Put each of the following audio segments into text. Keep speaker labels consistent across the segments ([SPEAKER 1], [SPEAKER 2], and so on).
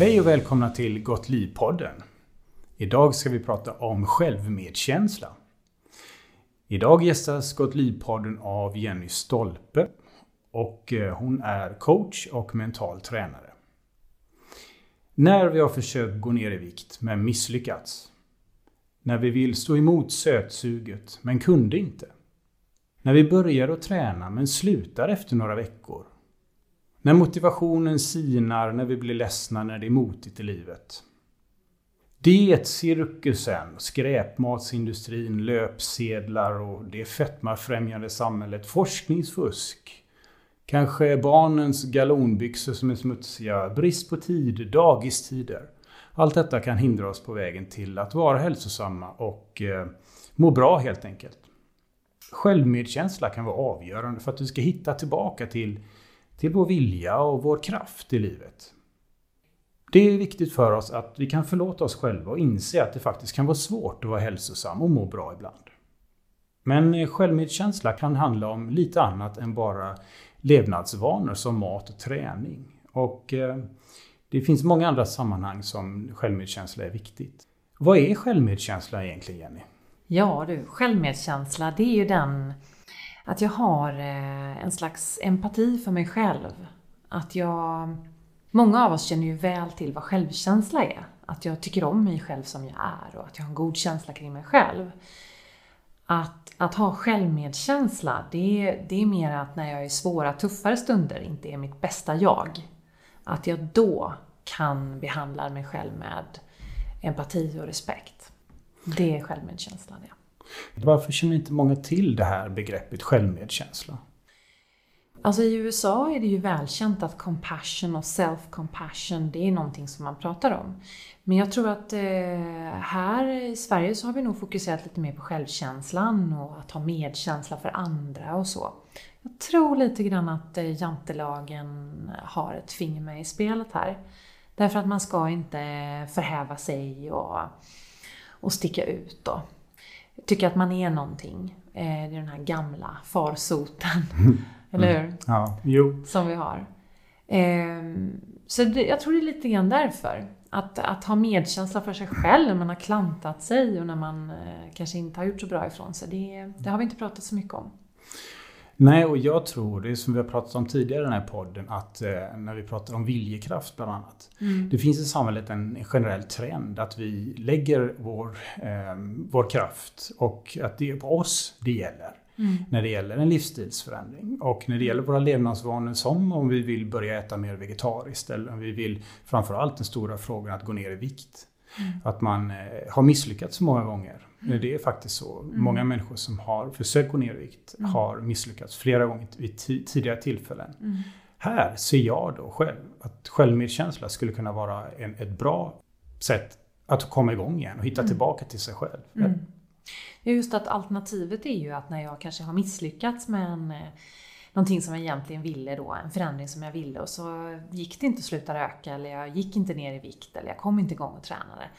[SPEAKER 1] Hej och välkomna till Gott Liv-podden. Idag ska vi prata om självmedkänsla. Idag gästas Gott Liv-podden av Jenny Stolpe och eh, hon är coach och mental tränare. När vi har försökt gå ner i vikt men misslyckats. När vi vill stå emot sötsuget men kunde inte. När vi börjar att träna men slutar efter några veckor. När motivationen sinar, när vi blir ledsna, när det är motigt i livet. Dietcirkusen, skräpmatsindustrin, löpsedlar och det fetmafrämjande samhället, forskningsfusk. Kanske barnens galonbyxor som är smutsiga, brist på tid, dagistider. Allt detta kan hindra oss på vägen till att vara hälsosamma och eh, må bra helt enkelt. Självmedkänsla kan vara avgörande för att vi ska hitta tillbaka till, till vår vilja och vår kraft i livet. Det är viktigt för oss att vi kan förlåta oss själva och inse att det faktiskt kan vara svårt att vara hälsosam och må bra ibland. Men självmedkänsla kan handla om lite annat än bara levnadsvanor som mat och träning. Och eh, det finns många andra sammanhang som självmedkänsla är viktigt. Vad är självmedkänsla egentligen, Jenny?
[SPEAKER 2] Ja du, självmedkänsla det är ju den att jag har eh, en slags empati för mig själv. Att jag... Många av oss känner ju väl till vad självkänsla är. Att jag tycker om mig själv som jag är och att jag har en god känsla kring mig själv. Att, att ha självmedkänsla, det, det är mer att när jag är svåra, tuffare stunder inte är mitt bästa jag. Att jag då kan behandla mig själv med empati och respekt. Det är självmedkänsla det.
[SPEAKER 1] Varför känner inte många till det här begreppet självmedkänsla?
[SPEAKER 2] Alltså i USA är det ju välkänt att compassion och self-compassion, det är någonting som man pratar om. Men jag tror att eh, här i Sverige så har vi nog fokuserat lite mer på självkänslan och att ha medkänsla för andra och så. Jag tror lite grann att eh, jantelagen har ett finger med i spelet här. Därför att man ska inte förhäva sig och, och sticka ut då. Tycka att man är någonting. Eh, det är den här gamla farsoten. Eller hur?
[SPEAKER 1] Ja, jo.
[SPEAKER 2] Som vi har. Ehm, så det, jag tror det är lite grann därför. Att, att ha medkänsla för sig själv när man har klantat sig och när man eh, kanske inte har gjort så bra ifrån sig. Det, det har vi inte pratat så mycket om.
[SPEAKER 1] Nej, och jag tror, det som vi har pratat om tidigare i den här podden, att eh, när vi pratar om viljekraft bland annat.
[SPEAKER 2] Mm.
[SPEAKER 1] Det finns i samhället en generell trend att vi lägger vår, eh, vår kraft och att det är på oss det gäller.
[SPEAKER 2] Mm.
[SPEAKER 1] När det gäller en livsstilsförändring. Och när det gäller våra levnadsvanor som om vi vill börja äta mer vegetariskt eller om vi vill framförallt den stora frågan att gå ner i vikt.
[SPEAKER 2] Mm.
[SPEAKER 1] Att man eh, har misslyckats många gånger. Det är faktiskt så.
[SPEAKER 2] Mm.
[SPEAKER 1] Många människor som har försökt gå ner i vikt
[SPEAKER 2] Mm.
[SPEAKER 1] har misslyckats flera gånger vid ti- tidigare tillfällen.
[SPEAKER 2] Mm.
[SPEAKER 1] Här ser jag då själv att självmedkänsla skulle kunna vara en, ett bra sätt att komma igång igen och hitta
[SPEAKER 2] Mm.
[SPEAKER 1] tillbaka till sig själv.
[SPEAKER 2] Mm. Just att alternativet är ju att när jag kanske har misslyckats med en, eh, någonting som jag egentligen ville då, en förändring som jag ville och så gick det inte att sluta röka eller jag gick inte ner i vikt eller jag kom inte igång och tränade.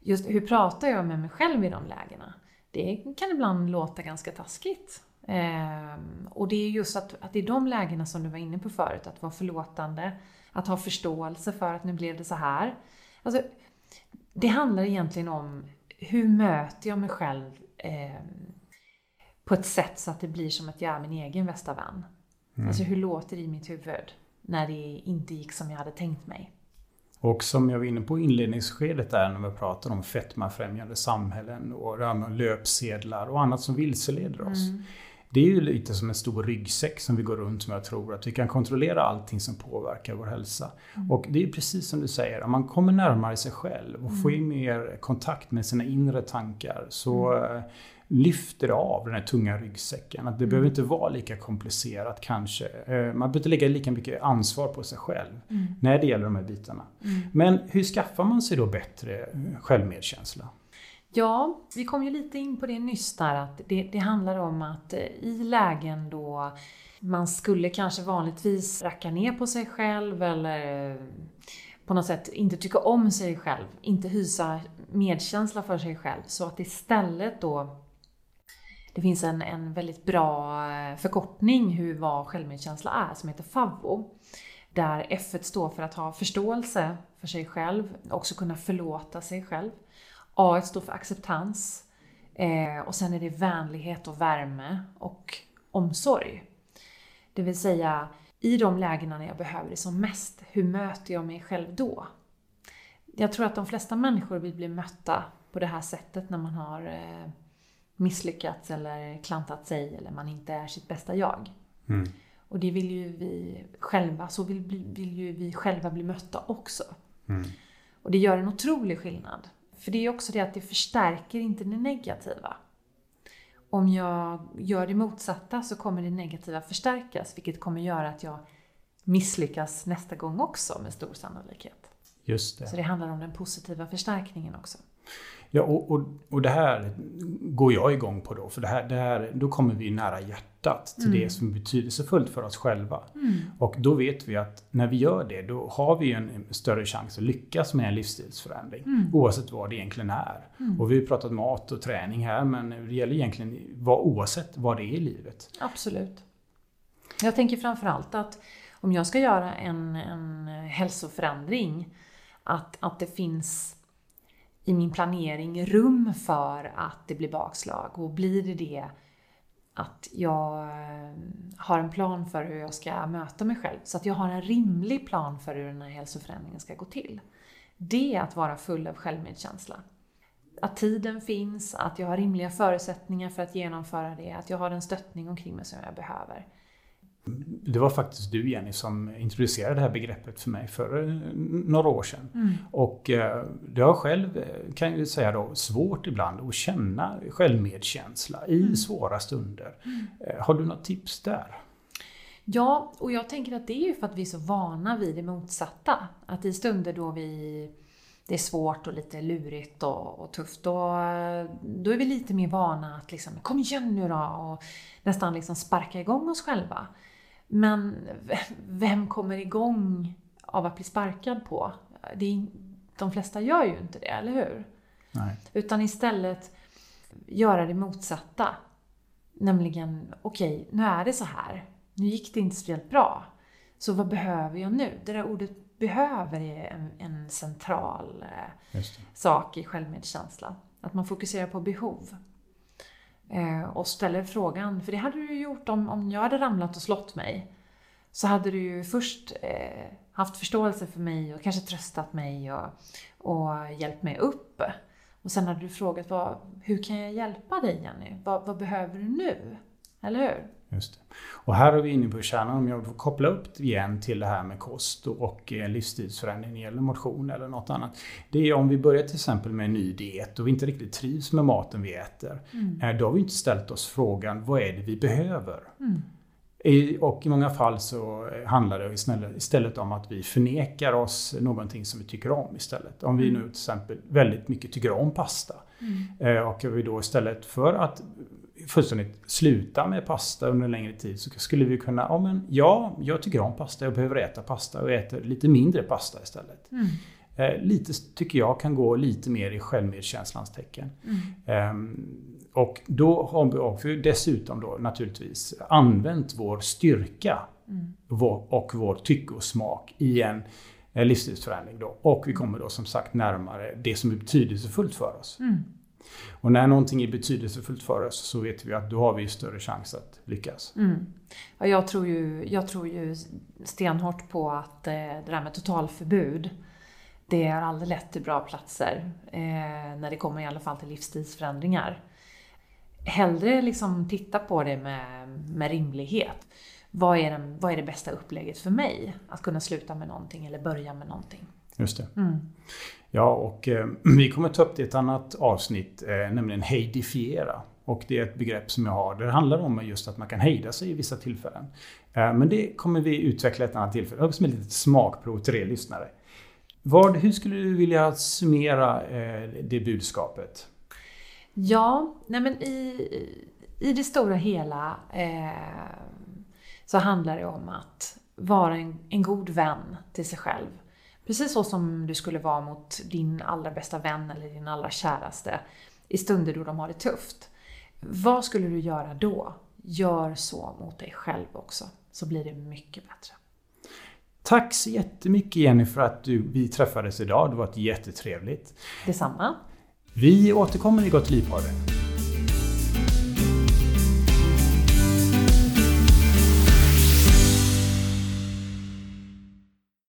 [SPEAKER 2] Just hur pratar jag med mig själv i de lägena? Det kan ibland låta ganska taskigt. Ehm, och det är just att, att i de lägena som du var inne på förut, att vara förlåtande, att ha förståelse för att nu blev det så här. Alltså, det handlar egentligen om hur möter jag mig själv eh, på ett sätt så att det blir som att jag är min egen bästa vän.
[SPEAKER 1] Mm.
[SPEAKER 2] Alltså hur låter det i mitt huvud när det inte gick som jag hade tänkt mig?
[SPEAKER 1] Och som jag var inne på inledningsskedet där när vi pratar om fetmafrämjande samhällen och löpsedlar och annat som vilseleder oss.
[SPEAKER 2] Mm.
[SPEAKER 1] Det är ju lite som en stor ryggsäck som vi går runt med och tror att vi kan kontrollera allting som påverkar vår hälsa.
[SPEAKER 2] Mm.
[SPEAKER 1] Och det är precis som du säger, om man kommer närmare sig själv och får
[SPEAKER 2] Mm.
[SPEAKER 1] in mer kontakt med sina inre tankar så eh, lyfter av den här tunga ryggsäcken. Att det
[SPEAKER 2] Mm.
[SPEAKER 1] behöver inte vara lika komplicerat kanske. Eh, Man behöver inte lägga lika mycket ansvar på sig själv
[SPEAKER 2] Mm.
[SPEAKER 1] när det gäller de här bitarna.
[SPEAKER 2] Mm.
[SPEAKER 1] Men hur skaffar man sig då bättre eh, självmedkänsla?
[SPEAKER 2] Ja, vi kom ju lite in på det nyss där att det, det handlar om att eh, i lägen då man skulle kanske vanligtvis racka ner på sig själv eller på något sätt inte tycka om sig själv, inte hysa medkänsla för sig själv. Så att istället då det finns en, en väldigt bra eh, förkortning hur vad självmedkänsla är som heter FAVO. Där F står för att ha förståelse för sig själv, också kunna förlåta sig själv. A står för acceptans. Eh, och sen är det vänlighet och värme och omsorg. Det vill säga, i de lägena när jag behöver det som mest, hur möter jag mig själv då? Jag tror att de flesta människor vill bli mötta på det här sättet när man har eh, misslyckats eller klantat sig eller man inte är sitt bästa jag. Mm. Och det vill ju vi själva, så vill, vill ju vi själva bli mötta också. Mm. Och det gör en otrolig skillnad. För det är också det att det förstärker inte det negativa. Om jag gör det motsatta så kommer det negativa förstärkas, vilket kommer göra att jag misslyckas nästa gång också med stor sannolikhet.
[SPEAKER 1] Just det.
[SPEAKER 2] Så det handlar om den positiva förstärkningen också.
[SPEAKER 1] Ja, och, och, och det här går jag igång på då. För det här, det här, då kommer vi nära hjärtat till mm. det som är betydelsefullt för oss själva. Mm. Och då vet vi att när vi gör det, då har vi en, en större chans att lyckas med en livsstilsförändring. Mm. Oavsett vad det egentligen är. Mm. Och vi har pratat mat och träning här, men det gäller egentligen vad, oavsett vad det är i livet.
[SPEAKER 2] Absolut. Jag tänker framförallt att om jag ska göra en, en hälsoförändring, att, att det finns i min planering rum för att det blir bakslag. Och blir det det att jag eh, har en plan för hur jag ska möta mig själv. Så att jag har en rimlig plan för hur den här hälsoförändringen ska gå till. Det är att vara full av självmedkänsla. Att tiden finns, att jag har rimliga förutsättningar för att genomföra det, att jag har den stöttning omkring mig som jag behöver.
[SPEAKER 1] Det var faktiskt du Jenny som introducerade det här begreppet för mig för eh, några år sedan. Mm. Och eh, det har själv, eh, kan jag säga då, svårt ibland att känna självmedkänsla i mm. svåra stunder. Mm. Har du något tips där?
[SPEAKER 2] Ja, och jag tänker att det är ju för att vi är så vana vid det motsatta. Att i stunder då vi det är svårt och lite lurigt och, och tufft, då, då är vi lite mer vana att liksom, kom igen nu då! Och nästan liksom sparka igång oss själva. Men vem kommer igång av att bli sparkad på? Det är, de flesta gör ju inte det, eller hur?
[SPEAKER 1] Nej.
[SPEAKER 2] Utan istället göra det motsatta. Nämligen, okej, okay, nu är det så här. Nu gick det inte speciellt bra. Så vad behöver jag nu? Det där ordet behöver är en, en central eh, sak i självmedkänsla. Att man fokuserar på behov. Eh, och ställer frågan, för det hade du ju gjort om, om jag hade ramlat och slått mig. Så hade du ju först eh, haft förståelse för mig och kanske tröstat mig och, och hjälpt mig upp. Och sen hade du frågat, vad, hur kan jag hjälpa dig Jenny? Vad, vad behöver du nu? Eller hur?
[SPEAKER 1] Just det. Och här är vi inne på kärnan. Om jag får koppla upp igen till det här med kost och eh, livsstilsförändring när det gäller motion eller något annat. Det är om vi börjar till exempel med en ny diet och vi inte riktigt trivs med maten vi äter. Mm. Eh, då har vi inte ställt oss frågan, vad är det vi behöver? Mm. Och i många fall så handlar det istället om att vi förnekar oss någonting som vi tycker om istället. Om vi mm. nu till exempel väldigt mycket tycker om pasta. Mm. Eh, och vi då istället för att fullständigt sluta med pasta under en längre tid så skulle vi kunna, ja men ja, jag tycker om pasta, jag behöver äta pasta och äter lite mindre pasta istället. Mm. Eh, lite tycker jag kan gå lite mer i självmedkänslans tecken. Mm. Eh, och då har vi dessutom då naturligtvis använt vår styrka mm. och vår tycke och smak i en livsstilsförändring. Då. Och vi kommer då som sagt närmare det som är betydelsefullt för oss. Mm. Och när någonting är betydelsefullt för oss så vet vi att då har vi större chans att lyckas.
[SPEAKER 2] Mm. Ja, jag, tror ju, jag tror ju stenhårt på att eh, det där med totalförbud det har aldrig lett till bra platser eh, när det kommer i alla fall till livsstilsförändringar. Hellre liksom titta på det med, med rimlighet. Vad är, den, vad är det bästa upplägget för mig? Att kunna sluta med någonting eller börja med någonting.
[SPEAKER 1] Just det. Mm. Ja, och eh, vi kommer ta upp det i ett annat avsnitt, eh, nämligen heidifiera. Och det är ett begrepp som jag har. Det handlar om just att man kan hejda sig i vissa tillfällen. Eh, men det kommer vi utveckla ett annat tillfälle. Som ett litet smakprov till er lyssnare. Vad, hur skulle du vilja summera eh, det budskapet?
[SPEAKER 2] Ja, nej men i, i det stora hela eh, så handlar det om att vara en, en god vän till sig själv Precis så som du skulle vara mot din allra bästa vän eller din allra käraste i stunder då de har det tufft. Vad skulle du göra då? Gör så mot dig själv också, så blir det mycket bättre.
[SPEAKER 1] Tack så jättemycket Jenny för att du, vi träffades idag. Det var jättetrevligt.
[SPEAKER 2] Detsamma.
[SPEAKER 1] Vi återkommer i Gott Liv-podden.